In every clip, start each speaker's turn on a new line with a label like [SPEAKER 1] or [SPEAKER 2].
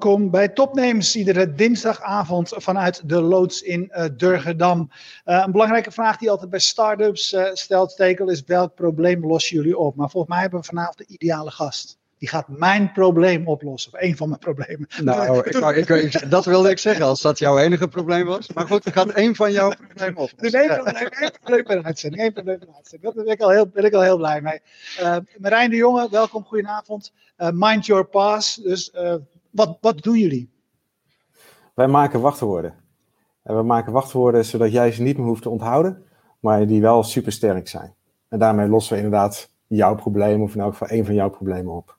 [SPEAKER 1] Welkom bij Topnames, iedere dinsdagavond vanuit de loods in uh, Durgedam. Uh, een belangrijke vraag die altijd bij startups uh, stelt, Stekel, is welk probleem lossen jullie op? Maar volgens mij hebben we vanavond de ideale gast. Die gaat mijn probleem oplossen, of één van mijn problemen.
[SPEAKER 2] Nou, ik, ik, dat wilde ik zeggen, als dat jouw enige probleem was. Maar goed, ik gaat één van jouw problemen oplossen.
[SPEAKER 1] Dus één probleem, één probleem per uitzending, één probleem per uitzending. Daar ben ik al heel, ben ik al heel blij mee. Marijn de Jonge, welkom, goedenavond. mind your pass, dus wat, wat doen jullie?
[SPEAKER 3] Wij maken wachtwoorden. En we maken wachtwoorden zodat jij ze niet meer hoeft te onthouden, maar die wel supersterk zijn. En daarmee lossen we inderdaad jouw probleem, of in elk geval één van jouw problemen op.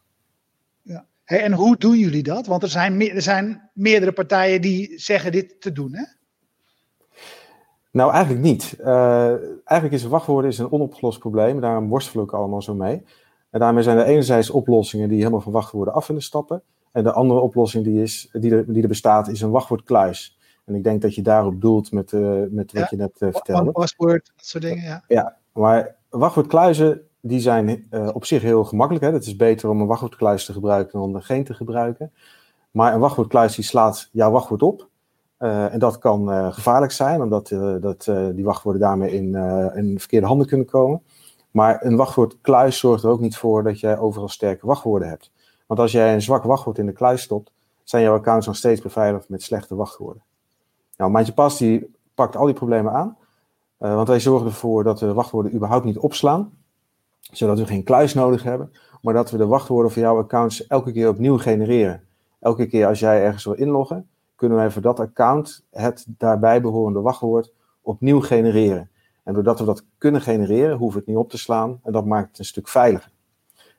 [SPEAKER 1] Ja. Hey, en hoe doen jullie dat? Want er zijn, er zijn meerdere partijen die zeggen dit te doen, hè?
[SPEAKER 3] Nou, eigenlijk niet. Uh, eigenlijk is wachtwoorden is een onopgelost probleem. Daarom worstelen we ook allemaal zo mee. En daarmee zijn er enerzijds oplossingen die helemaal van wachtwoorden af willen stappen. En de andere oplossing die, is, die, er, die er bestaat, is een wachtwoordkluis. En ik denk dat je daarop doelt met, uh, met wat je net uh, vertelde.
[SPEAKER 1] Paswoord, dat soort dingen, ja.
[SPEAKER 3] Ja, maar wachtwoordkluizen die zijn uh, op zich heel gemakkelijk. Hè. Het is beter om een wachtwoordkluis te gebruiken dan er geen te gebruiken. Maar een wachtwoordkluis die slaat jouw wachtwoord op. en dat kan gevaarlijk zijn, omdat dat, die wachtwoorden daarmee in, in verkeerde handen kunnen komen. Maar een wachtwoordkluis zorgt er ook niet voor dat jij overal sterke wachtwoorden hebt. Want als jij een zwak wachtwoord in de kluis stopt, zijn jouw accounts nog steeds beveiligd met slechte wachtwoorden. Nou, Mandje Pas die pakt al die problemen aan. Uh, want wij zorgen ervoor dat we de wachtwoorden überhaupt niet opslaan. Zodat we geen kluis nodig hebben. Maar dat we de wachtwoorden voor jouw accounts elke keer opnieuw genereren. Elke keer als jij ergens wil inloggen, kunnen wij voor dat account het daarbij behorende wachtwoord opnieuw genereren. En doordat we dat kunnen genereren, hoeven we het niet op te slaan. En dat maakt het een stuk veiliger.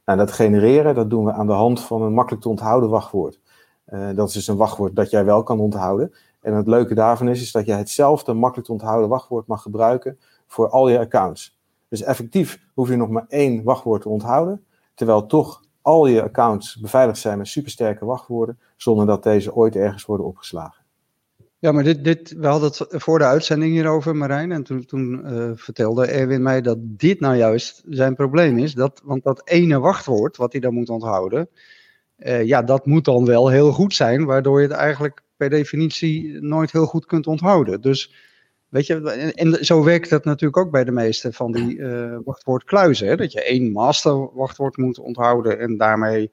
[SPEAKER 3] Nou, dat genereren, dat doen we aan de hand van een makkelijk te onthouden wachtwoord. Uh, dat is dus een wachtwoord dat jij wel kan onthouden. En het leuke daarvan is, is dat je hetzelfde makkelijk te onthouden wachtwoord mag gebruiken voor al je accounts. Dus effectief hoef je nog maar één wachtwoord te onthouden, terwijl toch al je accounts beveiligd zijn met supersterke wachtwoorden, zonder dat deze ooit ergens worden opgeslagen.
[SPEAKER 2] Ja, maar dit, dit, we hadden het voor de uitzending hierover, Marijn. En toen, toen uh, vertelde Erwin mij dat dit nou juist zijn probleem is. Dat, want dat ene wachtwoord wat hij dan moet onthouden, uh, ja, dat moet dan wel heel goed zijn, waardoor je het eigenlijk per definitie nooit heel goed kunt onthouden. Dus weet je, en, zo werkt dat natuurlijk ook bij de meeste van die uh, wachtwoordkluizen. Hè? Dat je één master wachtwoord moet onthouden en daarmee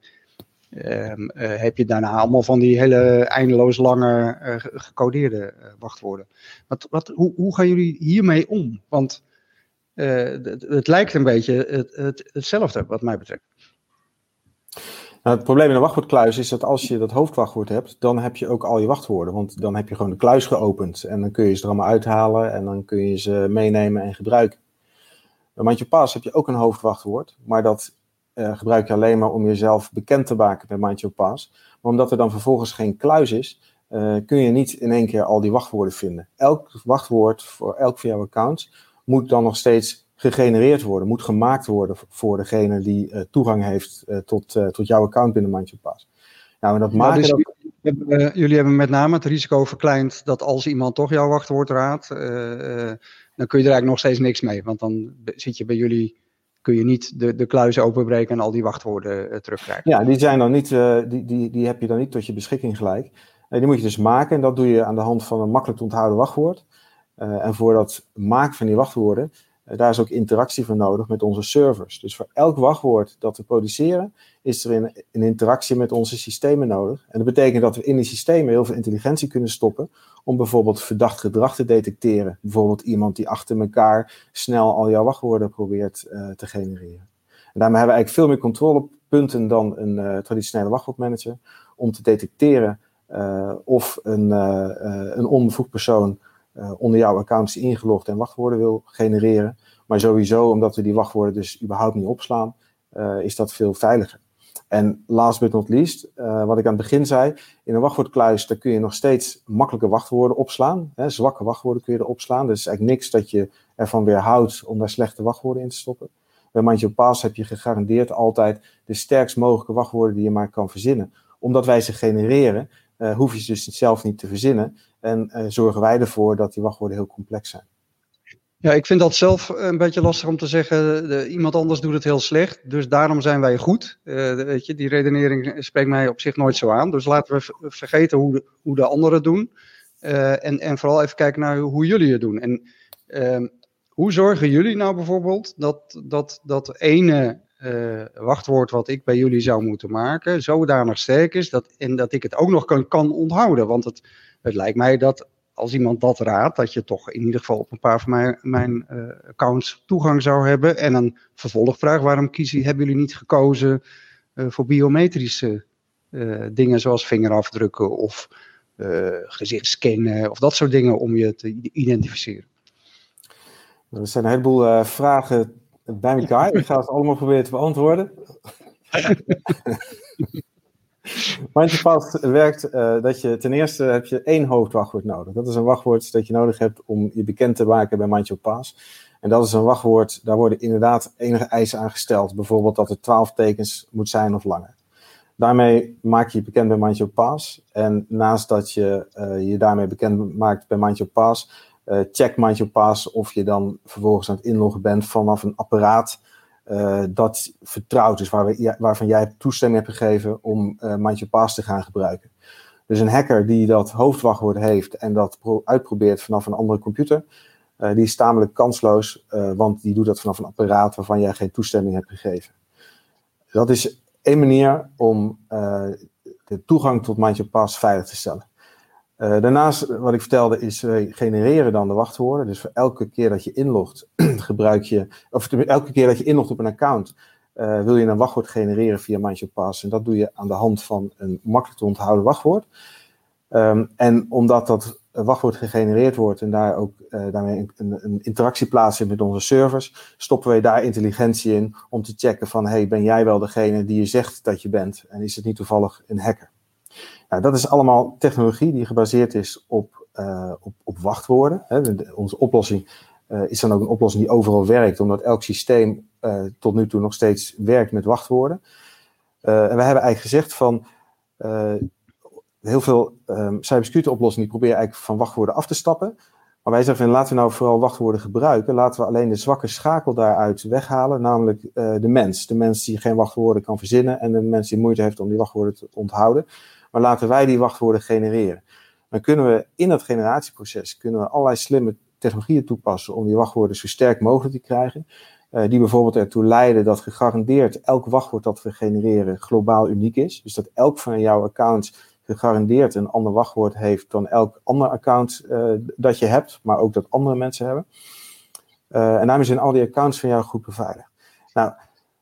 [SPEAKER 2] Um, uh, heb je daarna allemaal van die hele eindeloos lange uh, gecodeerde uh, wachtwoorden. Wat, wat, hoe, hoe, gaan jullie hiermee om? Want het, het, lijkt een beetje het, het, hetzelfde, wat mij betreft.
[SPEAKER 3] Nou, het probleem in de wachtwoordkluis is dat als je dat hoofdwachtwoord hebt, dan heb je ook al je wachtwoorden. Want dan heb je gewoon de kluis geopend en dan kun je ze er allemaal uithalen en dan kun je ze meenemen en gebruiken. Bij Mandje Pas heb je ook een hoofdwachtwoord, maar dat uh, gebruik je alleen maar om jezelf bekend te maken met Mind Your Pass. Maar omdat er dan vervolgens geen kluis is, uh, kun je niet in één keer al die wachtwoorden vinden. Elk wachtwoord voor elk van jouw accounts moet dan nog steeds gegenereerd worden, moet gemaakt worden voor degene die uh, toegang heeft tot, tot jouw account binnen Mind Your Pass.
[SPEAKER 2] Nou, en dat ja, maken dus dat... jullie, hebben, jullie hebben met name het risico verkleind dat als iemand toch jouw wachtwoord raadt, dan kun je er eigenlijk nog steeds niks mee. Want dan zit je bij jullie kun je niet de, de kluis openbreken en al die wachtwoorden uh, terugkrijgen.
[SPEAKER 3] Ja, die, zijn dan niet, uh, die, die, die heb je dan niet tot je beschikking gelijk. Uh, die moet je dus maken en dat doe je aan de hand van een makkelijk te onthouden wachtwoord. en voor dat maken van die wachtwoorden, daar is ook interactie voor nodig met onze servers. Dus voor elk wachtwoord dat we produceren, is er een, een interactie met onze systemen nodig. En dat betekent dat we in die systemen heel veel intelligentie kunnen stoppen om bijvoorbeeld verdacht gedrag te detecteren. Bijvoorbeeld iemand die achter elkaar snel al jouw wachtwoorden probeert uh, te genereren. En daarmee hebben we eigenlijk veel meer controlepunten dan een uh, traditionele wachtwoordmanager om te detecteren uh, of een, een onbevoegd persoon onder jouw accounts ingelogd en wachtwoorden wil genereren. Maar sowieso, omdat we die wachtwoorden dus überhaupt niet opslaan, is dat veel veiliger. En last but not least, uh, wat ik aan het begin zei, in een wachtwoordkluis daar kun je nog steeds makkelijke wachtwoorden opslaan. Hè, zwakke wachtwoorden kun je erop slaan. Dus eigenlijk niks dat je ervan weerhoudt om daar slechte wachtwoorden in te stoppen. Bij Mind Your Pass heb je gegarandeerd altijd de sterkst mogelijke wachtwoorden die je maar kan verzinnen. Omdat wij ze genereren, uh, hoef je ze dus zelf niet te verzinnen. En zorgen wij ervoor dat die wachtwoorden heel complex zijn.
[SPEAKER 2] Ja, ik vind dat zelf een beetje lastig om te zeggen. De, iemand anders doet het heel slecht. Dus daarom zijn wij goed. Uh, weet je, die redenering spreekt mij op zich nooit zo aan. Dus laten we vergeten hoe de, hoe de anderen doen. Uh, en, en vooral even kijken naar hoe jullie het doen. En uh, hoe zorgen jullie nou bijvoorbeeld dat dat, dat ene uh, wachtwoord wat ik bij jullie zou moeten maken zodanig sterk is dat, en dat ik het ook nog kan, kan onthouden? Want het, het lijkt mij dat als iemand dat raadt, dat je toch in ieder geval op een paar van mijn, mijn uh, accounts toegang zou hebben. En een vervolgvraag, waarom kiezen, hebben jullie niet gekozen uh, voor biometrische uh, dingen zoals vingerafdrukken of gezichtscannen of dat soort dingen om je te identificeren?
[SPEAKER 3] Er zijn een heleboel vragen bij elkaar. Ik ga het allemaal proberen te beantwoorden. Mindfast werkt uh, dat je ten eerste heb je één hoofdwachtwoord nodig. Dat is een wachtwoord dat je nodig hebt om je bekend te maken bij Mind Pass. En dat is een wachtwoord, daar worden inderdaad enige eisen aan gesteld. Bijvoorbeeld dat het 12 tekens moet zijn of langer. Daarmee maak je je bekend bij Mind Pass. En naast dat je uh, je daarmee bekend maakt bij Mind Pass, uh, check Mind Pass of je dan vervolgens aan het inloggen bent vanaf een apparaat uh, dat vertrouwd is, waarvan jij toestemming hebt gegeven om uh, Mind Pass te gaan gebruiken. Dus een hacker die dat hoofdwachtwoord heeft en dat uitprobeert vanaf een andere computer, uh, die is tamelijk kansloos, want die doet dat vanaf een apparaat waarvan jij geen toestemming hebt gegeven. Dat is één manier om de toegang tot Mind Pass veilig te stellen. Uh, daarnaast, wat ik vertelde, is we genereren dan de wachtwoorden. Dus voor elke keer dat je inlogt, gebruik je, of elke keer dat je inlogt op een account, uh, wil je een wachtwoord genereren via MindYourPass. En dat doe je aan de hand van een makkelijk te onthouden wachtwoord. Um, en omdat dat wachtwoord gegenereerd wordt en daar ook daarmee een, een, interactie plaatsvindt met onze servers, stoppen wij daar intelligentie in om te checken van, hey, ben jij wel degene die je zegt dat je bent? En is het niet toevallig een hacker? Nou, dat is allemaal technologie die gebaseerd is op, uh, op, op wachtwoorden. Hè. Onze oplossing uh, is dan ook een oplossing die overal werkt, omdat elk systeem uh, tot nu toe nog steeds werkt met wachtwoorden. en we hebben eigenlijk gezegd van heel veel um, cybersecurity oplossingen die proberen eigenlijk van wachtwoorden af te stappen. Maar wij zeggen van laten we nou vooral wachtwoorden gebruiken. Laten we alleen de zwakke schakel daaruit weghalen, namelijk de mens. De mens die geen wachtwoorden kan verzinnen en de mens die moeite heeft om die wachtwoorden te onthouden maar laten wij die wachtwoorden genereren. Dan kunnen we in dat generatieproces kunnen we allerlei slimme technologieën toepassen om die wachtwoorden zo sterk mogelijk te krijgen. Uh, die bijvoorbeeld ertoe leiden dat gegarandeerd elk wachtwoord dat we genereren globaal uniek is. Dus dat elk van jouw accounts gegarandeerd een ander wachtwoord heeft dan elk ander account uh, dat je hebt, maar ook dat andere mensen hebben. Uh, en daarmee zijn al die accounts van jou goed beveiligd. Nou,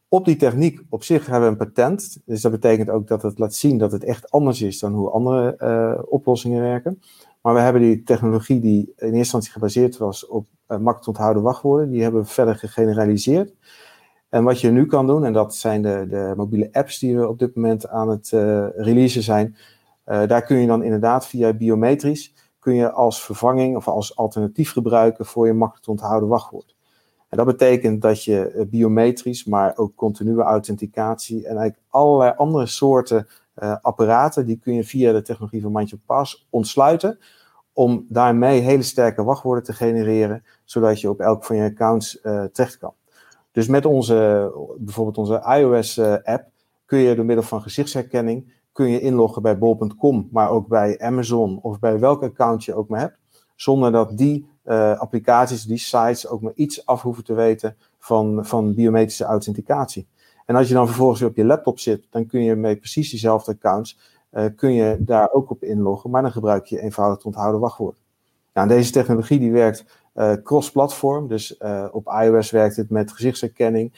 [SPEAKER 3] op die techniek op zich hebben we een patent. Dus dat betekent ook dat het laat zien dat het echt anders is dan hoe andere uh, oplossingen werken. Maar we hebben die technologie die in eerste instantie gebaseerd was op uh, makkelijk onthouden wachtwoorden, die hebben we verder gegeneraliseerd. En wat je nu kan doen, en dat zijn de, de mobiele apps die we op dit moment aan het uh, releasen zijn, daar kun je dan inderdaad via biometrisch, kun je als vervanging of als alternatief gebruiken voor je makkelijk te onthouden wachtwoord. En dat betekent dat je eh, biometrisch, maar ook continue authenticatie en eigenlijk allerlei andere soorten uh, apparaten, die kun je via de technologie van Mind Pass ontsluiten, om daarmee hele sterke wachtwoorden te genereren, zodat je op elk van je accounts uh, terecht kan. Dus met onze, bijvoorbeeld onze iOS-app, kun je door middel van gezichtsherkenning, kun je inloggen bij bol.com, maar ook bij Amazon of bij welk account je ook maar hebt, zonder dat die uh, applicaties, die sites ook maar iets af hoeven te weten van, van biometrische authenticatie. En als je dan vervolgens weer op je laptop zit, dan kun je met precies diezelfde accounts, uh, kun je daar ook op inloggen, maar dan gebruik je eenvoudig te onthouden wachtwoord. Nou, deze technologie die werkt uh, cross-platform, dus op iOS werkt het met gezichtsherkenning,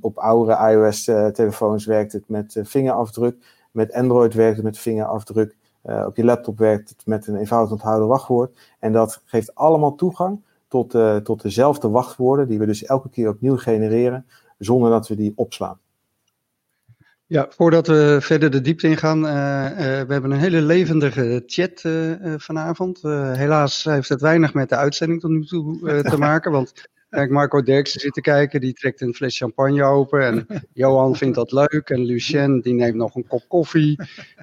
[SPEAKER 3] op oudere iOS-telefoons werkt het met vingerafdruk, met Android werkt het met vingerafdruk. Uh, op je laptop werkt het met een eenvoudig onthouden wachtwoord. En dat geeft allemaal toegang tot, uh, tot dezelfde wachtwoorden, die we dus elke keer opnieuw genereren, zonder dat we die opslaan.
[SPEAKER 2] Ja, voordat we verder de diepte ingaan, uh, we hebben een hele levendige chat vanavond. helaas heeft het weinig met de uitzending tot nu toe te maken, want Kijk, Marco Derksen zit te kijken, die trekt een fles champagne open. En Johan vindt dat leuk. En Lucien, die neemt nog een kop koffie.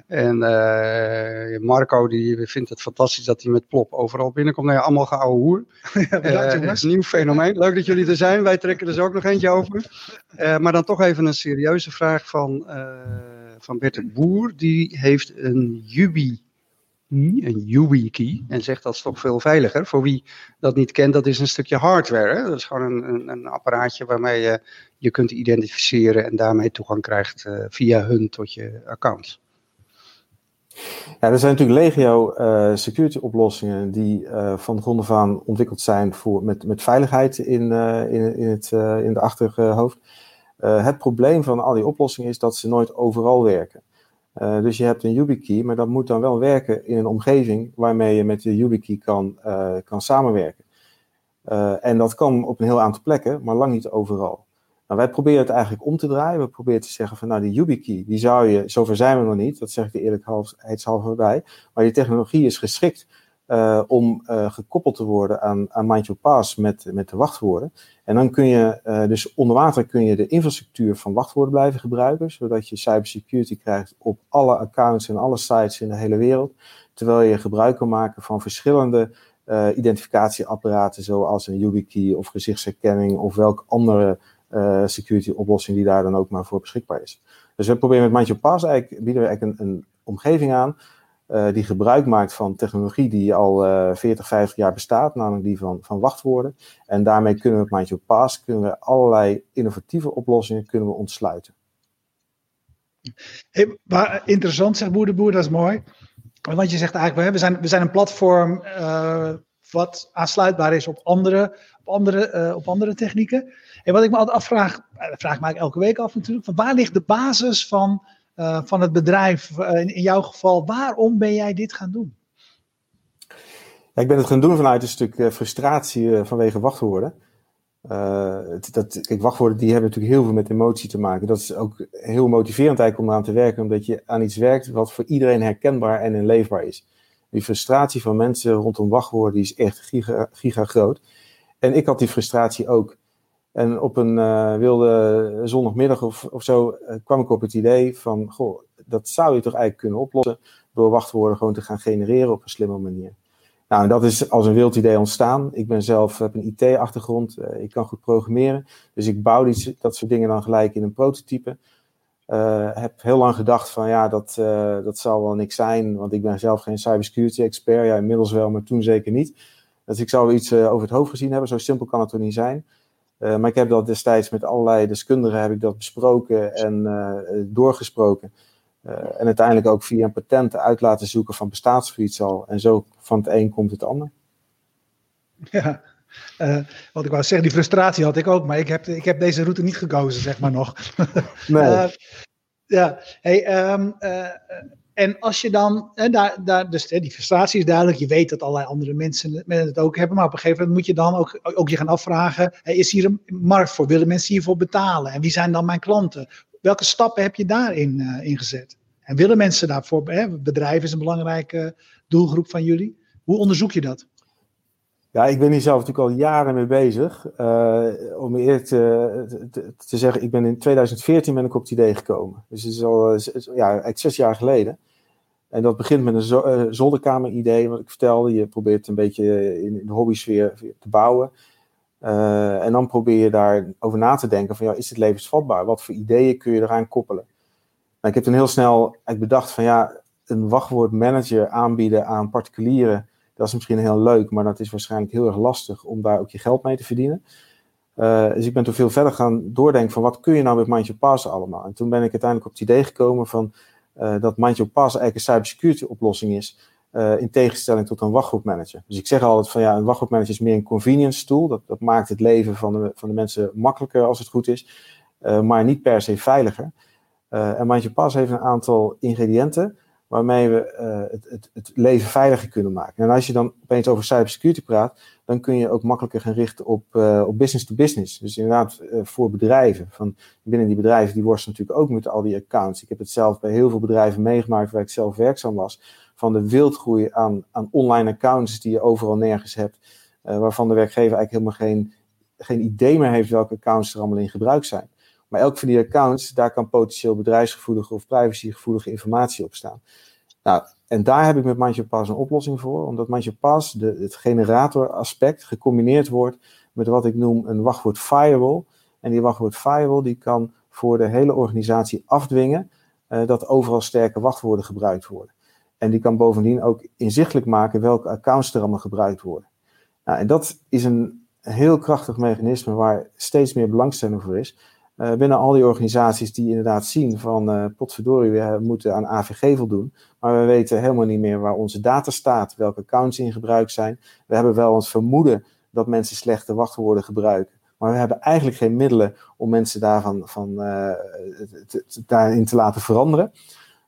[SPEAKER 2] En uh, Marco, die vindt het fantastisch dat hij met plop overal binnenkomt. Nou ja, allemaal geouwe hoer. Ja, uh, een nieuw fenomeen. Leuk dat jullie er zijn. Wij trekken er dus ook nog eentje over. Uh, maar dan toch even een serieuze vraag van, van Bert de Boer. Die heeft een Jubi een YubiKey, en zegt dat is toch veel veiliger. Voor wie dat niet kent, dat is een stukje hardware. Hè? Dat is gewoon een, een, een, apparaatje waarmee je je kunt identificeren en daarmee toegang krijgt uh, via hun tot je account.
[SPEAKER 3] Ja, er zijn natuurlijk legio uh, security oplossingen die uh, van grond af aan ontwikkeld zijn voor, met, met veiligheid in, in, in, het, in de achterhoofd. het probleem van al die oplossingen is dat ze nooit overal werken. Uh, dus je hebt een YubiKey, maar dat moet dan wel werken in een omgeving waarmee je met de YubiKey kan, uh, kan samenwerken. Uh, en dat kan op een heel aantal plekken, maar lang niet overal. Nou, wij proberen het eigenlijk om te draaien. We proberen te zeggen van nou die YubiKey, die zou je, zover zijn we nog niet, dat zeg ik er eerlijkheidshalve bij, maar die technologie is geschikt uh, om uh, gekoppeld te worden aan, aan Mind Your Pass met, met de wachtwoorden. En dan kun je, uh, dus onder water kun je de infrastructuur van wachtwoorden blijven gebruiken, zodat je cybersecurity krijgt op alle accounts en alle sites in de hele wereld. Terwijl je gebruik kan maken van verschillende identificatieapparaten, zoals een YubiKey of gezichtsherkenning of welke andere security oplossing die daar dan ook maar voor beschikbaar is. Dus we proberen met Mind Your Pass eigenlijk, bieden we eigenlijk een, een omgeving aan die gebruik maakt van technologie die al uh, 40, 50 jaar bestaat, namelijk die van, van wachtwoorden. En daarmee kunnen we met Mind Your Pass kunnen we allerlei innovatieve oplossingen kunnen we ontsluiten.
[SPEAKER 1] Hey, interessant, zegt Boer de Boer, dat is mooi. Want je zegt eigenlijk, we zijn, we zijn een platform uh, wat aansluitbaar is op andere, op andere, op andere technieken. En wat ik me altijd afvraag, dat vraag ik me elke week af natuurlijk, van waar ligt de basis van uh, van het bedrijf, uh, in, in, jouw geval, waarom ben jij dit gaan doen?
[SPEAKER 3] Ja, ik ben het gaan doen vanuit een stuk uh, frustratie vanwege wachtwoorden. dat, kijk, wachtwoorden die hebben natuurlijk heel veel met emotie te maken. Dat is ook heel motiverend eigenlijk om eraan te werken, omdat je aan iets werkt wat voor iedereen herkenbaar en inleefbaar is. Die frustratie van mensen rondom wachtwoorden die is echt giga, giga groot. En ik had die frustratie ook. En op een uh, wilde zondagmiddag of, of zo uh, kwam ik op het idee van, goh, dat zou je toch eigenlijk kunnen oplossen door wachtwoorden gewoon te gaan genereren op een slimme manier. Nou, en dat is als een wild idee ontstaan. Ik ben zelf, heb een IT-achtergrond, uh, ik kan goed programmeren. Dus ik bouw die, dat soort dingen dan gelijk in een prototype. heb heel lang gedacht van, ja, dat, dat zal wel niks zijn, want ik ben zelf geen cybersecurity expert. Ja, inmiddels wel, maar toen zeker niet. Dus ik zou iets over het hoofd gezien hebben, zo simpel kan het toch niet zijn. Uh, maar ik heb dat destijds met allerlei deskundigen heb ik dat besproken en uh, doorgesproken. Uh, en uiteindelijk ook via een patent uit laten zoeken van bestaansgebied al. En zo van het een komt het ander.
[SPEAKER 1] Ja, wat ik wou zeggen, die frustratie had ik ook, maar ik heb, ik heb deze route niet gekozen, zeg maar nog.
[SPEAKER 3] nee.
[SPEAKER 1] ja, hey, um, en als je dan, daar, daar, dus die frustratie is duidelijk, je weet dat allerlei andere mensen het ook hebben, maar op een gegeven moment moet je dan ook, ook je gaan afvragen, is hier een markt voor? Willen mensen hiervoor betalen? En wie zijn dan mijn klanten? Welke stappen heb je daarin uh, ingezet? En willen mensen daarvoor, hè, bedrijven is een belangrijke doelgroep van jullie. Hoe onderzoek je dat?
[SPEAKER 3] Ja, ik ben hier zelf natuurlijk al jaren mee bezig. Uh, om eerlijk te, te, zeggen, ik ben in 2014 ben ik op het idee gekomen. Dus het is al ja, zes jaar geleden. En dat begint met een uh, zolderkamer-idee, wat ik vertelde. Je probeert een beetje in, de hobby-sfeer te bouwen. Uh, en dan probeer je daarover na te denken van, ja, is het levensvatbaar? Wat voor ideeën kun je eraan koppelen? Ik heb toen heel snel bedacht van, ja, een wachtwoordmanager aanbieden aan particulieren dat is misschien heel leuk, maar dat is waarschijnlijk heel erg lastig om daar ook je geld mee te verdienen. Uh, dus ik ben toen veel verder gaan doordenken van wat kun je nou met Mind Pass allemaal. En toen ben ik uiteindelijk op het idee gekomen van uh, dat Mind Pass eigenlijk een cybersecurity oplossing is. Uh, in tegenstelling tot een wachtwoordmanager. Dus ik zeg altijd van ja, een wachtwoordmanager is meer een convenience tool. Dat, dat maakt het leven van de, van de mensen makkelijker als het goed is. maar niet per se veiliger. en Mind Pass heeft een aantal ingrediënten waarmee we uh, het, het, het, leven veiliger kunnen maken. En als je dan opeens over cybersecurity praat, dan kun je ook makkelijker gaan richten op, uh, op business to business. Dus inderdaad uh, voor bedrijven. Van, binnen die bedrijven, die worstelen natuurlijk ook met al die accounts. Ik heb het zelf bij heel veel bedrijven meegemaakt waar ik zelf werkzaam was. Van de wildgroei aan, aan online accounts die je overal nergens hebt. waarvan de werkgever eigenlijk helemaal geen geen idee meer heeft welke accounts er allemaal in gebruik zijn. Maar elk van die accounts, daar kan potentieel bedrijfsgevoelige of privacygevoelige informatie op staan. Nou, en daar heb ik met MindYourPass een oplossing voor, omdat de, het generatoraspect, gecombineerd wordt met wat ik noem een wachtwoord firewall. En die wachtwoord firewall die kan voor de hele organisatie afdwingen uh, dat overal sterke wachtwoorden gebruikt worden. En die kan bovendien ook inzichtelijk maken welke accounts er allemaal gebruikt worden. Nou, en dat is een heel krachtig mechanisme waar steeds meer belangstelling voor is. Uh, binnen al die organisaties die inderdaad zien van uh, potverdorie, we moeten aan AVG voldoen. Maar we weten helemaal niet meer waar onze data staat, welke accounts in gebruik zijn. We hebben wel ons vermoeden dat mensen slechte wachtwoorden gebruiken. Maar we hebben eigenlijk geen middelen om mensen daarvan van, daarin te laten veranderen.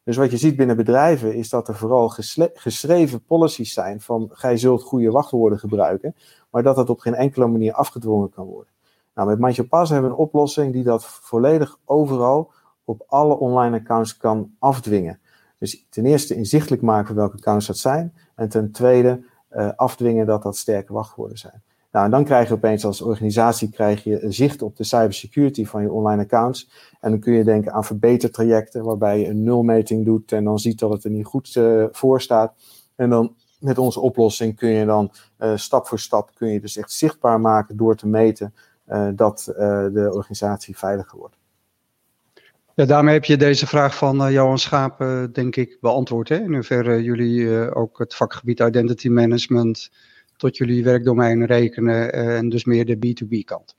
[SPEAKER 3] Dus wat je ziet binnen bedrijven is dat er vooral geschreven policies zijn van gij zult goede wachtwoorden gebruiken, maar dat dat op geen enkele manier afgedwongen kan worden. Nou, met MindYourPass hebben we een oplossing die dat volledig overal op alle online accounts kan afdwingen. Dus ten eerste inzichtelijk maken welke accounts dat zijn en ten tweede uh, afdwingen dat dat sterke wachtwoorden zijn. Nou, en dan krijg je opeens als organisatie krijg je zicht op de cybersecurity van je online accounts. En dan kun je denken aan verbetertrajecten, waarbij je een nulmeting doet en dan ziet dat het er niet goed uh, voor staat. En dan met onze oplossing kun je dan uh, stap voor stap kun je dus echt zichtbaar maken door te meten dat de organisatie veiliger wordt.
[SPEAKER 2] Ja, daarmee heb je deze vraag van Johan Schaap, denk ik, beantwoord. Hè? In hoeverre jullie ook het vakgebied identity management tot jullie werkdomein rekenen en dus meer de B2B kant.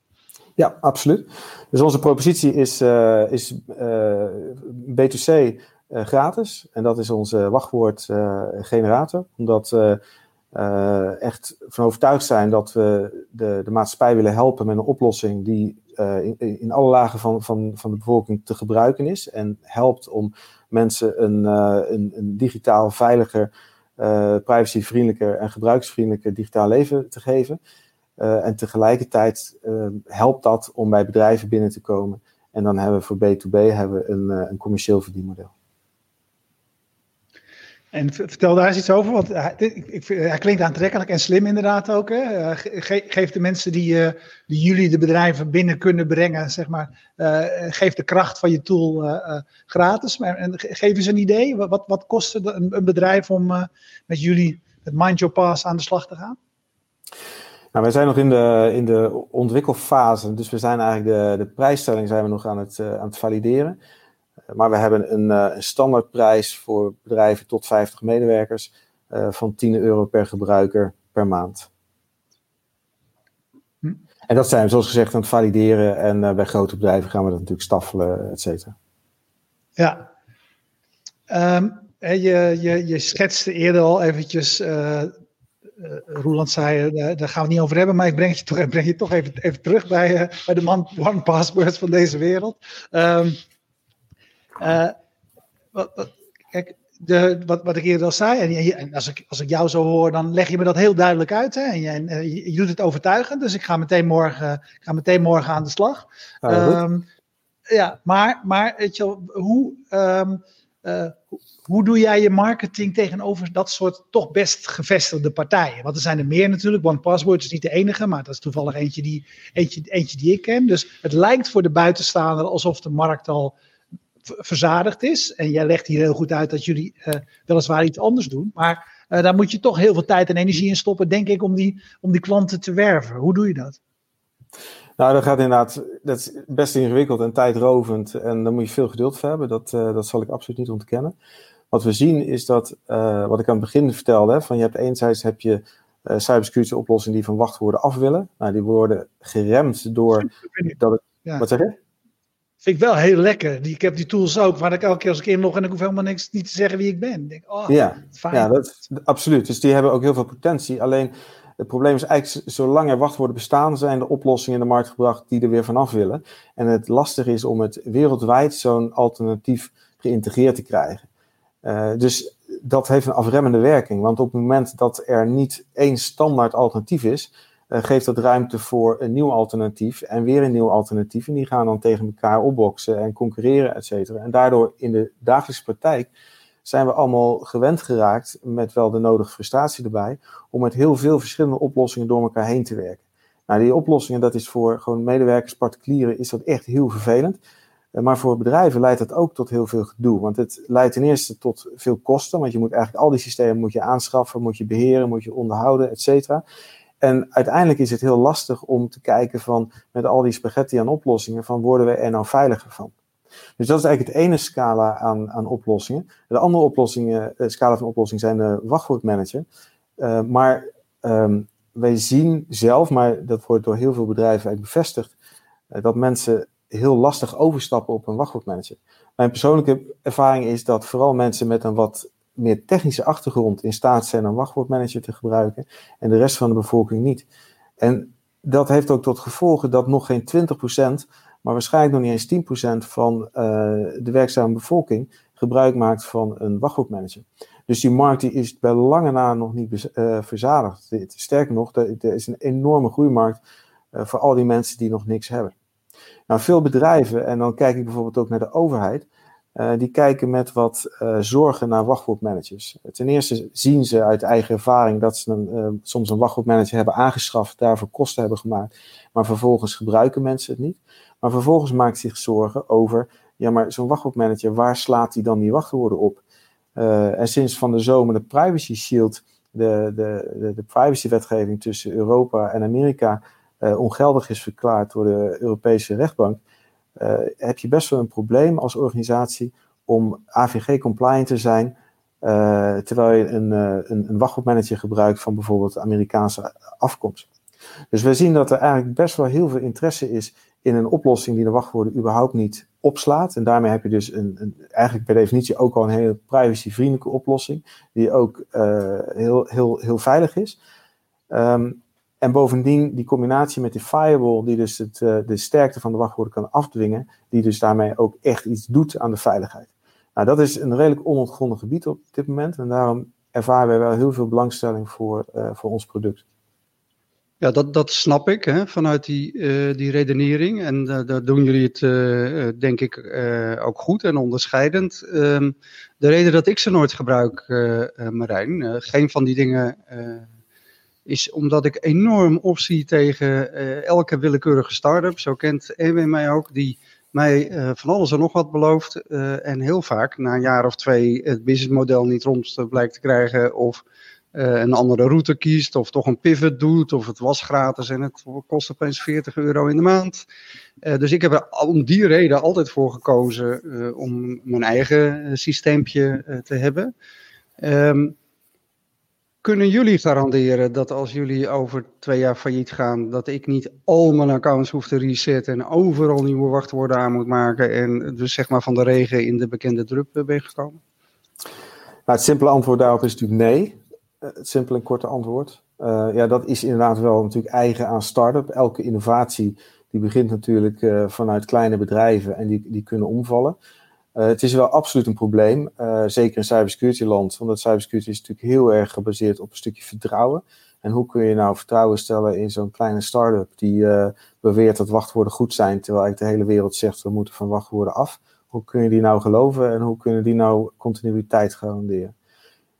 [SPEAKER 3] Ja, absoluut. Dus onze propositie is, uh, is uh, B2C gratis. En dat is onze wachtwoordgenerator. omdat we echt van overtuigd zijn dat we de, de maatschappij willen helpen met een oplossing die in, in alle lagen van, van, van de bevolking te gebruiken is. En helpt om mensen een, een, een digitaal veiliger privacyvriendelijker en gebruiksvriendelijker digitaal leven te geven. En tegelijkertijd uh, helpt dat om bij bedrijven binnen te komen. En dan hebben we voor B2B hebben we een, een commercieel verdienmodel.
[SPEAKER 1] En vertel daar eens iets over, want hij, ik, hij klinkt aantrekkelijk en slim inderdaad ook. Hè? Ge, geef de mensen die, die jullie de bedrijven binnen kunnen brengen, zeg maar, uh, geef de kracht van je tool gratis. Maar, en geef eens een idee, wat, wat kost het een, een bedrijf om met jullie, met Mind Your Pass, aan de slag te gaan?
[SPEAKER 3] Nou, wij zijn nog in de, in de ontwikkelfase, dus we zijn eigenlijk de, de prijsstelling zijn we nog aan het, aan het valideren. Maar we hebben een, een standaardprijs voor bedrijven tot 50 medewerkers uh, van 10 euro per gebruiker per maand. Hm. En dat zijn we zoals gezegd aan het valideren. En uh, bij grote bedrijven gaan we dat natuurlijk staffelen, et cetera.
[SPEAKER 1] Ja. Um, je, je, je schetste eerder al eventjes, uh, Roeland zei, daar gaan we het niet over hebben, maar ik breng je toch, breng je toch even, even terug bij, bij de man One Password van deze wereld. Um, uh, wat, wat, kijk, de, wat, wat ik eerder al zei, en, en, als, ik, als ik jou zo hoor, dan leg je me dat heel duidelijk uit. Hè? En, je, en je, je, doet het overtuigend, dus ik ga meteen morgen, ik ga meteen morgen aan de slag.
[SPEAKER 3] Ja, um,
[SPEAKER 1] ja maar, maar weet je, hoe, um, uh, hoe doe jij je marketing tegenover dat soort toch best gevestigde partijen? Want er zijn er meer natuurlijk. One Password is niet de enige, maar dat is toevallig eentje die, eentje, eentje die ik ken. Dus het lijkt voor de buitenstaander alsof de markt al verzadigd is. En jij legt hier heel goed uit dat jullie uh, weliswaar iets anders doen. Maar uh, daar moet je toch heel veel tijd en energie in stoppen, denk ik, om die, om die klanten te werven. Hoe doe je dat?
[SPEAKER 3] Nou, dat gaat inderdaad, dat is best ingewikkeld en tijdrovend. En daar moet je veel geduld voor hebben. Dat, uh, dat zal ik absoluut niet ontkennen. Wat we zien is dat, wat ik aan het begin vertelde, hè, van je hebt enerzijds heb je cybersecurity oplossingen die van wachtwoorden af willen. Nou, die worden geremd door dat het, ja. Wat zeg je?
[SPEAKER 1] Vind ik wel heel lekker. Die, ik heb die tools ook, waar ik elke keer als ik inlog en ik hoef helemaal niks niet te zeggen wie ik ben. Ik denk, oh,
[SPEAKER 3] ja, fijn. ja dat, absoluut. Dus die hebben ook heel veel potentie. Alleen het probleem is eigenlijk, zolang er wachtwoorden bestaan, zijn de oplossingen in de markt gebracht die er weer vanaf willen. En het lastige is om het wereldwijd zo'n alternatief geïntegreerd te krijgen. Uh, dus dat heeft een afremmende werking. Want op het moment dat er niet één standaard alternatief is, uh, geeft dat ruimte voor een nieuw alternatief en weer een nieuw alternatief. En die gaan dan tegen elkaar opboksen en concurreren, et cetera. En daardoor in de dagelijkse praktijk zijn we allemaal gewend geraakt, met wel de nodige frustratie erbij, om met heel veel verschillende oplossingen door elkaar heen te werken. Nou, die oplossingen, dat is voor gewoon medewerkers, particulieren, is dat echt heel vervelend. Eh, maar voor bedrijven leidt dat ook tot heel veel gedoe. Want het leidt ten eerste tot veel kosten. Want je moet eigenlijk al die systemen moet je aanschaffen, moet je beheren, moet je onderhouden, et cetera. En uiteindelijk is het heel lastig om te kijken van met al die spaghetti aan oplossingen, van worden we er nou veiliger van? Dus dat is eigenlijk het ene scala aan, aan oplossingen. De andere oplossingen, de scala van oplossingen zijn de wachtwoordmanager. Uh, maar um, wij zien zelf, maar dat wordt door heel veel bedrijven eigenlijk bevestigd, uh, dat mensen heel lastig overstappen op een wachtwoordmanager. Mijn persoonlijke ervaring is dat vooral mensen met een wat meer technische achtergrond in staat zijn een wachtwoordmanager te gebruiken en de rest van de bevolking niet. En dat heeft ook tot gevolg dat nog geen 20%, maar waarschijnlijk nog niet eens 10% van uh, de werkzame bevolking gebruik maakt van een wachtwoordmanager. Dus die markt die is bij lange na nog niet uh, verzadigd. Sterker nog, er, is een enorme groeimarkt uh, voor al die mensen die nog niks hebben. Nou, veel bedrijven, en dan kijk ik bijvoorbeeld ook naar de overheid, uh, die kijken met wat uh, zorgen naar wachtwoordmanagers. Ten eerste zien ze uit eigen ervaring dat ze een, uh, soms een wachtwoordmanager hebben aangeschaft, daarvoor kosten hebben gemaakt, maar vervolgens gebruiken mensen het niet. Maar vervolgens maakt zich zorgen over, ja, maar zo'n wachtwoordmanager, waar slaat hij dan die wachtwoorden op? en sinds van de zomer de Privacy Shield, de, de, de, de privacywetgeving tussen Europa en Amerika, ongeldig is verklaard door de Europese rechtbank, uh, heb je best wel een probleem als organisatie om AVG-compliant te zijn, uh, terwijl je een, een, een wachtwoordmanager gebruikt van bijvoorbeeld Amerikaanse afkomst. Dus we zien dat er eigenlijk best wel heel veel interesse is in een oplossing die de wachtwoorden überhaupt niet opslaat. En daarmee heb je dus een, een eigenlijk per definitie ook al een hele privacyvriendelijke oplossing, die ook heel, heel, heel veilig is. Um, en bovendien die combinatie met die firewall, die dus het, uh, de sterkte van de wachtwoorden kan afdwingen, die dus daarmee ook echt iets doet aan de veiligheid. Nou, dat is een redelijk onontgonnen gebied op dit moment en daarom ervaren wij wel heel veel belangstelling voor, uh, voor ons product.
[SPEAKER 2] Ja, dat, dat snap ik hè, vanuit die, uh, die redenering. En daar doen jullie het, uh, denk ik, uh, ook goed en onderscheidend. Um, de reden dat ik ze nooit gebruik, Marijn, geen van die dingen is omdat ik enorm opzie tegen uh, elke willekeurige start-up. Zo kent EW mij ook, die mij uh, van alles en nog wat belooft. Uh, en heel vaak na een jaar of twee het businessmodel niet rond blijkt te krijgen. Of een andere route kiest. Of toch een pivot doet. Of het was gratis en het kost opeens 40 euro in de maand. dus ik heb er om die reden altijd voor gekozen om mijn eigen systeempje te hebben. Um, kunnen jullie garanderen dat als jullie over twee jaar failliet gaan, dat ik niet al mijn accounts hoef te resetten en overal nieuwe wachtwoorden aan moet maken en dus zeg maar van de regen in de bekende drup ben gekomen?
[SPEAKER 3] Nou, het simpele antwoord daarop is natuurlijk nee. Eh, het simpele en korte antwoord. Uh, ja, dat is inderdaad wel natuurlijk eigen aan start-up. Elke innovatie die begint natuurlijk vanuit kleine bedrijven en die, die kunnen omvallen. Uh, het is wel absoluut een probleem, uh, zeker in cybersecurity land, want cybersecurity is natuurlijk heel erg gebaseerd op een stukje vertrouwen. En hoe kun je nou vertrouwen stellen in zo'n kleine start-up die uh, beweert dat wachtwoorden goed zijn, terwijl eigenlijk de hele wereld zegt we moeten van wachtwoorden af. Hoe kun je die nou geloven en hoe kunnen die nou continuïteit garanderen?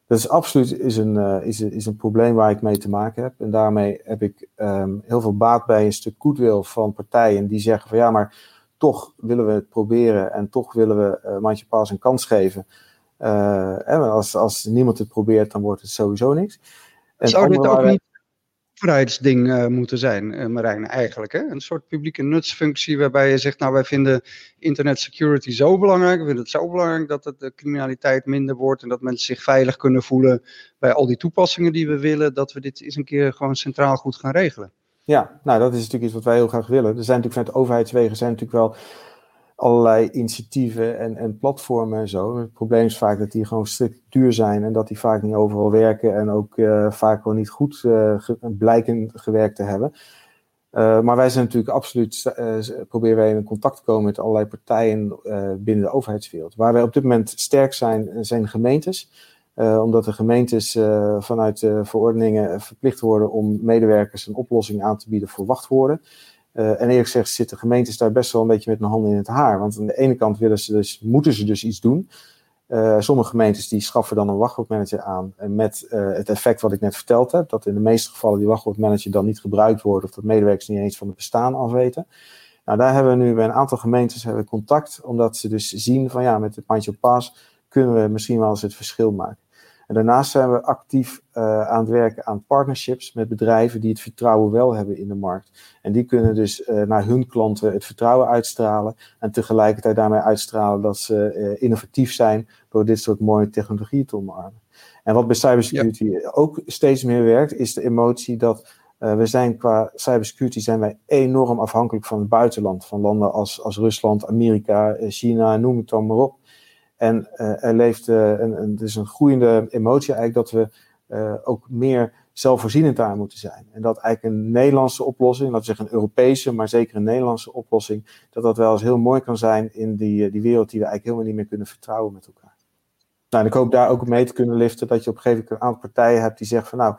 [SPEAKER 3] Dat is absoluut is een, is, is een probleem waar ik mee te maken heb. En daarmee heb ik um, heel veel baat bij een stuk goedwil van partijen die zeggen van ja, maar toch willen we het proberen en toch willen we uh, Mandje Paas een kans geven. Uh, en als, als niemand het probeert, dan wordt het sowieso niks.
[SPEAKER 2] En Zou dit ook waren... niet een overheidsding uh, moeten zijn, Marijn, eigenlijk? Hè? Een soort publieke nutsfunctie waarbij je zegt, nou wij vinden internet security zo belangrijk, we vinden het zo belangrijk dat het de criminaliteit minder wordt en dat mensen zich veilig kunnen voelen bij al die toepassingen die we willen, dat we dit eens een keer gewoon centraal goed gaan regelen.
[SPEAKER 3] Ja, nou dat is natuurlijk iets wat wij heel graag willen. Er zijn natuurlijk vanuit de overheidswegen zijn natuurlijk wel allerlei initiatieven en, en platformen en zo. Het probleem is vaak dat die gewoon strikt duur zijn en dat die vaak niet overal werken en ook uh, vaak wel niet goed ge blijken gewerkt te hebben. Uh, maar wij zijn natuurlijk absoluut, proberen wij in contact te komen met allerlei partijen binnen de overheidswereld. Waar wij op dit moment sterk zijn, zijn gemeentes. Uh, omdat de gemeentes uh, vanuit de verordeningen verplicht worden om medewerkers een oplossing aan te bieden voor wachtwoorden. En eerlijk gezegd zitten gemeentes daar best wel een beetje met hun handen in het haar. Want aan de ene kant willen ze dus, moeten ze dus iets doen. Sommige gemeentes die schaffen dan een wachtwoordmanager aan met uh, het effect wat ik net verteld heb, dat in de meeste gevallen die wachtwoordmanager dan niet gebruikt wordt of dat medewerkers niet eens van het bestaan afweten. Nou, daar hebben we nu bij een aantal gemeentes hebben contact, omdat ze dus zien van ja, met Mind Your Pass kunnen we misschien wel eens het verschil maken. En daarnaast zijn we actief uh, aan het werken aan partnerships met bedrijven die het vertrouwen wel hebben in de markt. En die kunnen dus uh, naar hun klanten het vertrouwen uitstralen en tegelijkertijd daarmee uitstralen dat ze uh, innovatief zijn door dit soort mooie technologie te omarmen. En wat bij cybersecurity ja. ook steeds meer werkt, is de emotie dat we zijn qua cybersecurity zijn wij enorm afhankelijk van het buitenland. Van landen als, als Rusland, Amerika, China, noem het dan maar op. En uh, er leeft uh, een, een, dus een groeiende emotie eigenlijk dat we uh, ook meer zelfvoorzienend daar moeten zijn. En dat eigenlijk een Nederlandse oplossing, laten we zeggen een Europese, maar zeker een Nederlandse oplossing, dat dat wel eens heel mooi kan zijn in die, die wereld die we eigenlijk helemaal niet meer kunnen vertrouwen met elkaar. Nou, en ik hoop daar ook mee te kunnen liften dat je op een gegeven moment een aantal partijen hebt die zeggen van nou,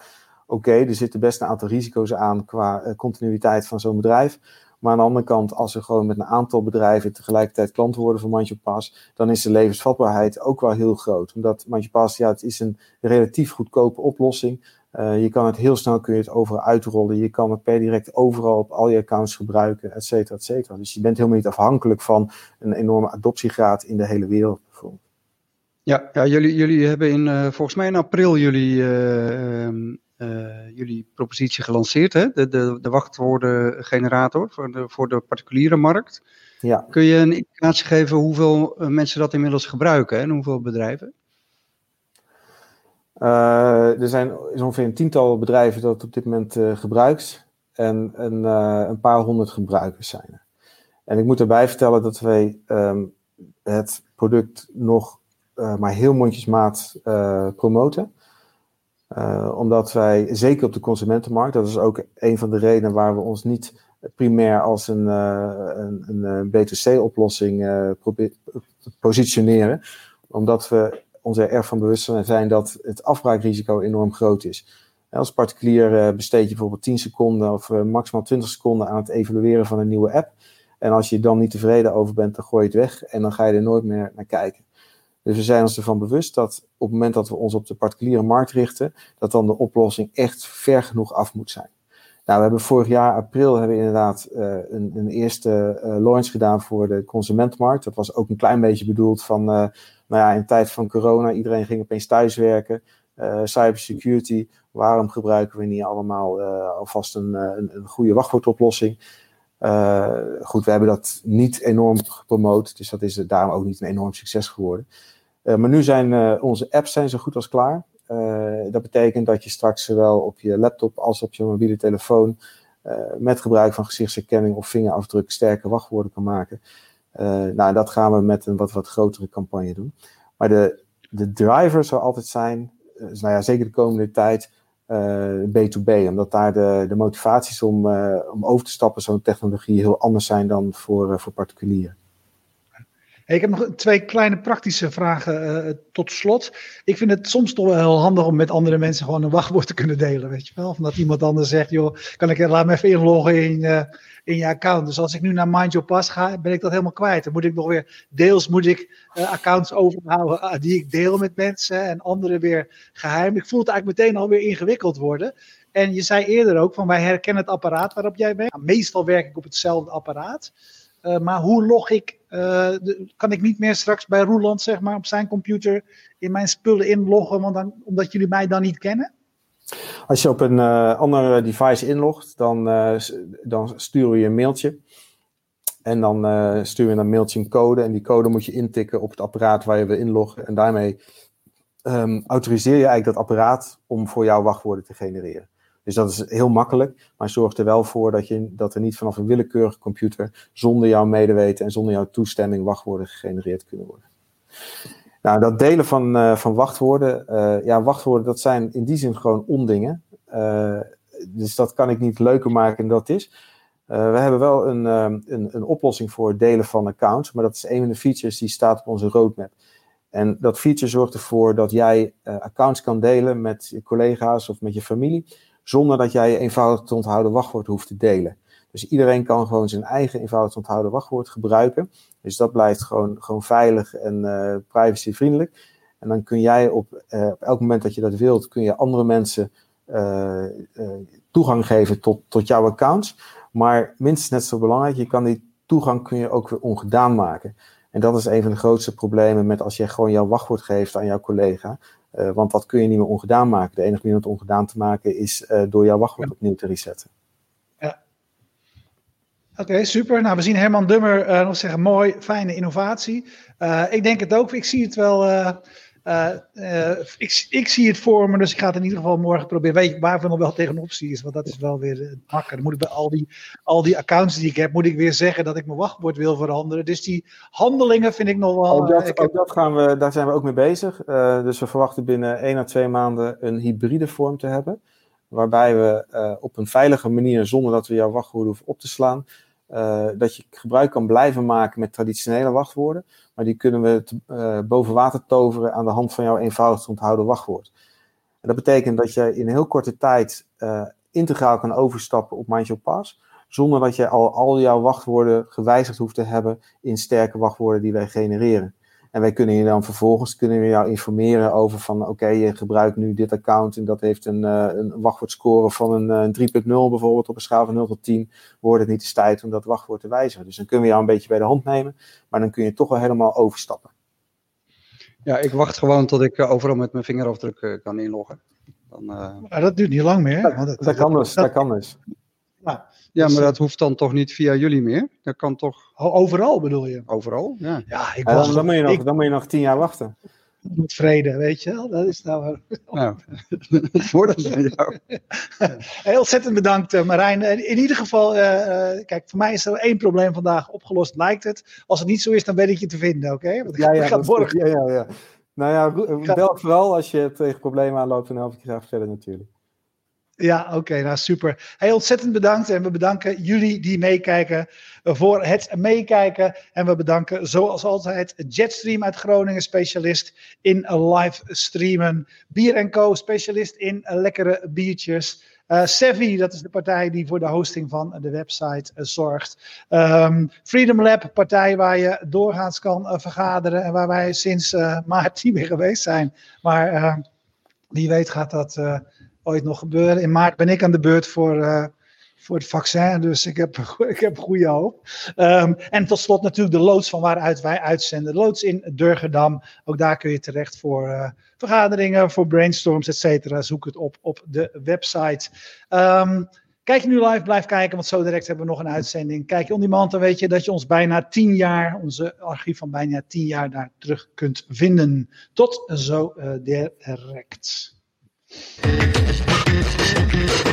[SPEAKER 3] oké, er zitten best een aantal risico's aan qua continuïteit van zo'n bedrijf. Maar aan de andere kant, als er gewoon met een aantal bedrijven tegelijkertijd klant worden van Mandje Pass, dan is de levensvatbaarheid ook wel heel groot. Omdat Mandje Pass, ja, het is een relatief goedkope oplossing. Uh, je kan het heel snel kun je het overal uitrollen. Je kan het per direct overal op al je accounts gebruiken, et cetera, et cetera. Dus je bent helemaal niet afhankelijk van een enorme adoptiegraad in de hele wereld bijvoorbeeld.
[SPEAKER 2] Ja, ja jullie, jullie hebben in, uh, volgens mij in april jullie uh, uh, jullie propositie gelanceerd, hè? De, de, de wachtwoordengenerator voor de, voor de particuliere markt.
[SPEAKER 3] Ja.
[SPEAKER 2] Kun je een indicatie geven hoeveel mensen dat inmiddels gebruiken en hoeveel bedrijven?
[SPEAKER 3] Uh, er zijn is ongeveer een tiental bedrijven dat het op dit moment uh, gebruikt en een, een paar honderd gebruikers zijn er. En ik moet erbij vertellen dat wij um, het product nog maar heel mondjesmaat promoten. Uh, omdat wij, zeker op de consumentenmarkt, dat is ook een van de redenen waar we ons niet primair als een, uh, een, een B2C-oplossing uh, positioneren. Omdat we ons er erg van bewust zijn dat het afbraakrisico enorm groot is. Als particulier besteed je bijvoorbeeld 10 seconden of maximaal 20 seconden aan het evalueren van een nieuwe app. En als je dan niet tevreden over bent, dan gooi je het weg en dan ga je er nooit meer naar kijken. Dus we zijn ons ervan bewust dat op het moment dat we ons op de particuliere markt richten, dat dan de oplossing echt ver genoeg af moet zijn. Nou, we hebben vorig jaar april hebben we inderdaad uh, een, een, eerste uh, launch gedaan voor de consumentenmarkt. Dat was ook een klein beetje bedoeld van, uh, nou ja, in tijd van corona, iedereen ging opeens thuiswerken. cybersecurity, waarom gebruiken we niet allemaal alvast een, een, een goede wachtwoordoplossing? goed, we hebben dat niet enorm gepromoot, dus dat is daarom ook niet een enorm succes geworden. Uh, maar nu zijn uh, onze apps zijn zo goed als klaar. Uh, dat betekent dat je straks zowel op je laptop als op je mobiele telefoon met gebruik van gezichtsherkenning of vingerafdruk sterke wachtwoorden kan maken. nou, dat gaan we met een wat, wat grotere campagne doen. Maar de, de driver zal altijd zijn, nou ja, zeker de komende tijd, B2B. Omdat daar de, de motivaties om, om over te stappen zo'n technologie heel anders zijn dan voor, voor particulieren.
[SPEAKER 1] Ik heb nog twee kleine praktische vragen uh, tot slot. Ik vind het soms toch wel heel handig om met andere mensen gewoon een wachtwoord te kunnen delen, weet je wel. Of dat iemand anders zegt, joh, kan ik, laat me even inloggen in, uh, in je account. Dus als ik nu naar Mind Your Pass ga, ben ik dat helemaal kwijt. Dan moet ik nog weer, deels moet ik uh, accounts overhouden die ik deel met mensen en andere weer geheim. Ik voel het eigenlijk meteen alweer ingewikkeld worden. En je zei eerder ook van wij herkennen het apparaat waarop jij bent. Nou, meestal werk ik op hetzelfde apparaat. Uh, maar hoe log ik? De, kan ik niet meer straks bij Roeland, zeg maar, op zijn computer in mijn spullen inloggen, want dan, omdat jullie mij dan niet kennen?
[SPEAKER 3] Als je op een uh, ander device inlogt, dan, dan sturen je een mailtje. En dan stuur je een mailtje een code. En die code moet je intikken op het apparaat waar je wil inloggen. En daarmee um, autoriseer je eigenlijk dat apparaat om voor jou wachtwoorden te genereren. Dus dat is heel makkelijk, maar zorg er wel voor dat, je, dat er niet vanaf een willekeurige computer zonder jouw medeweten en zonder jouw toestemming wachtwoorden gegenereerd kunnen worden. Nou, dat delen van, uh, van wachtwoorden, uh, ja, wachtwoorden, dat zijn in die zin gewoon ondingen. Uh, dus dat kan ik niet leuker maken dan dat is. we hebben wel een, een, een oplossing voor delen van accounts, maar dat is een van de features die staat op onze roadmap. En dat feature zorgt ervoor dat jij accounts kan delen met je collega's of met je familie zonder dat jij je eenvoudig te onthouden wachtwoord hoeft te delen. Dus iedereen kan gewoon zijn eigen eenvoudig onthouden wachtwoord gebruiken. Dus dat blijft gewoon, gewoon veilig en uh, privacyvriendelijk. En dan kun jij op, uh, op elk moment dat je dat wilt, kun je andere mensen uh, toegang geven tot, tot jouw accounts. Maar minstens net zo belangrijk, je kan die toegang kun je ook weer ongedaan maken. En dat is een van de grootste problemen met als je gewoon jouw wachtwoord geeft aan jouw collega. Uh, want dat kun je niet meer ongedaan maken. De enige manier om het ongedaan te maken is uh, door jouw wachtwoord opnieuw te resetten.
[SPEAKER 1] Ja. Oké, okay, super. Nou, we zien Herman Dummer uh, nog zeggen, mooi, fijne innovatie. ik denk het ook. Ik zie het wel uh, uh, ik, ik, zie het voor me, dus ik ga het in ieder geval morgen proberen. Weet je waarvan nog wel tegenop zie is, want dat is wel weer het makkelijk. Dan moet ik bij al die, al die accounts die ik heb, moet ik weer zeggen dat ik mijn wachtwoord wil veranderen. Dus die handelingen vind ik nog wel...
[SPEAKER 3] Ook dat, ook dat gaan we, daar zijn we ook mee bezig. Uh, dus we verwachten binnen één à twee maanden een hybride vorm te hebben. Waarbij we op een veilige manier, zonder dat we jouw wachtwoord hoeven op te slaan, dat je gebruik kan blijven maken met traditionele wachtwoorden maar die kunnen we uh, boven water toveren aan de hand van jouw eenvoudig te onthouden wachtwoord. En dat betekent dat je in heel korte tijd uh, integraal kan overstappen op Mind Your Pass, zonder dat je al, al jouw wachtwoorden gewijzigd hoeft te hebben in sterke wachtwoorden die wij genereren. En wij kunnen je dan vervolgens kunnen we jou informeren over van oké, okay, je gebruikt nu dit account en dat heeft een, uh, een wachtwoordscore van een, een 3.0 bijvoorbeeld op een schaal van 0 tot 10. Wordt het niet eens tijd om dat wachtwoord te wijzigen. Dus dan kunnen we jou een beetje bij de hand nemen, maar dan kun je toch wel helemaal overstappen.
[SPEAKER 2] Ja, ik wacht gewoon tot ik uh, overal met mijn vingerafdruk uh, kan inloggen.
[SPEAKER 1] Dan, maar dat duurt niet lang meer.
[SPEAKER 3] Dat, dat, dat, kan dus. Dat, dat kan dus.
[SPEAKER 2] Ja, ja, dus, maar dat hoeft dan toch niet via jullie meer? Dat kan toch...
[SPEAKER 1] Overal bedoel je?
[SPEAKER 2] Overal, ja.
[SPEAKER 1] Ja,
[SPEAKER 3] ik ja, dan, moet je nog, ik, dan moet je nog tien jaar wachten.
[SPEAKER 1] Met vrede, weet je wel. Dat is nou...
[SPEAKER 2] nou het voordeel van jou.
[SPEAKER 1] Heel ontzettend bedankt uh, Marijn. In ieder geval, uh, uh, kijk, voor mij is er één probleem vandaag opgelost, lijkt het. Als het niet zo is, dan weet ik je te vinden, oké? Okay?
[SPEAKER 3] Ja, ja, ja, ja, ja. Nou ja, bel vooral als je tegen problemen aanloopt, dan help ik je graag verder natuurlijk.
[SPEAKER 1] Ja, oké, nou super. Heel ontzettend bedankt en we bedanken jullie die meekijken voor het meekijken. En we bedanken zoals altijd Jetstream uit Groningen, specialist in live streamen. Bier Co, specialist in lekkere biertjes. Uh, Sevi, dat is de partij die voor de hosting van de website uh, zorgt. Um, Freedom Lab, partij waar je doorgaans kan vergaderen en waar wij sinds maart niet meer geweest zijn. Maar wie weet gaat dat ooit nog gebeuren. In maart ben ik aan de beurt voor, uh, voor het vaccin, dus ik heb, ik heb goede hoop. Um, en tot slot natuurlijk de loods van waaruit wij uitzenden. De loods in Durgedam. Ook daar kun je terecht voor uh, vergaderingen, voor brainstorms, et cetera. Zoek het op op de website. Um, Kijk je nu live, blijf kijken, want zo direct hebben we nog een uitzending. Kijk je on demand, dan weet je dat je ons bijna tien jaar, onze archief van bijna tien jaar, daar terug kunt vinden. Tot zo uh, direct. Thank you.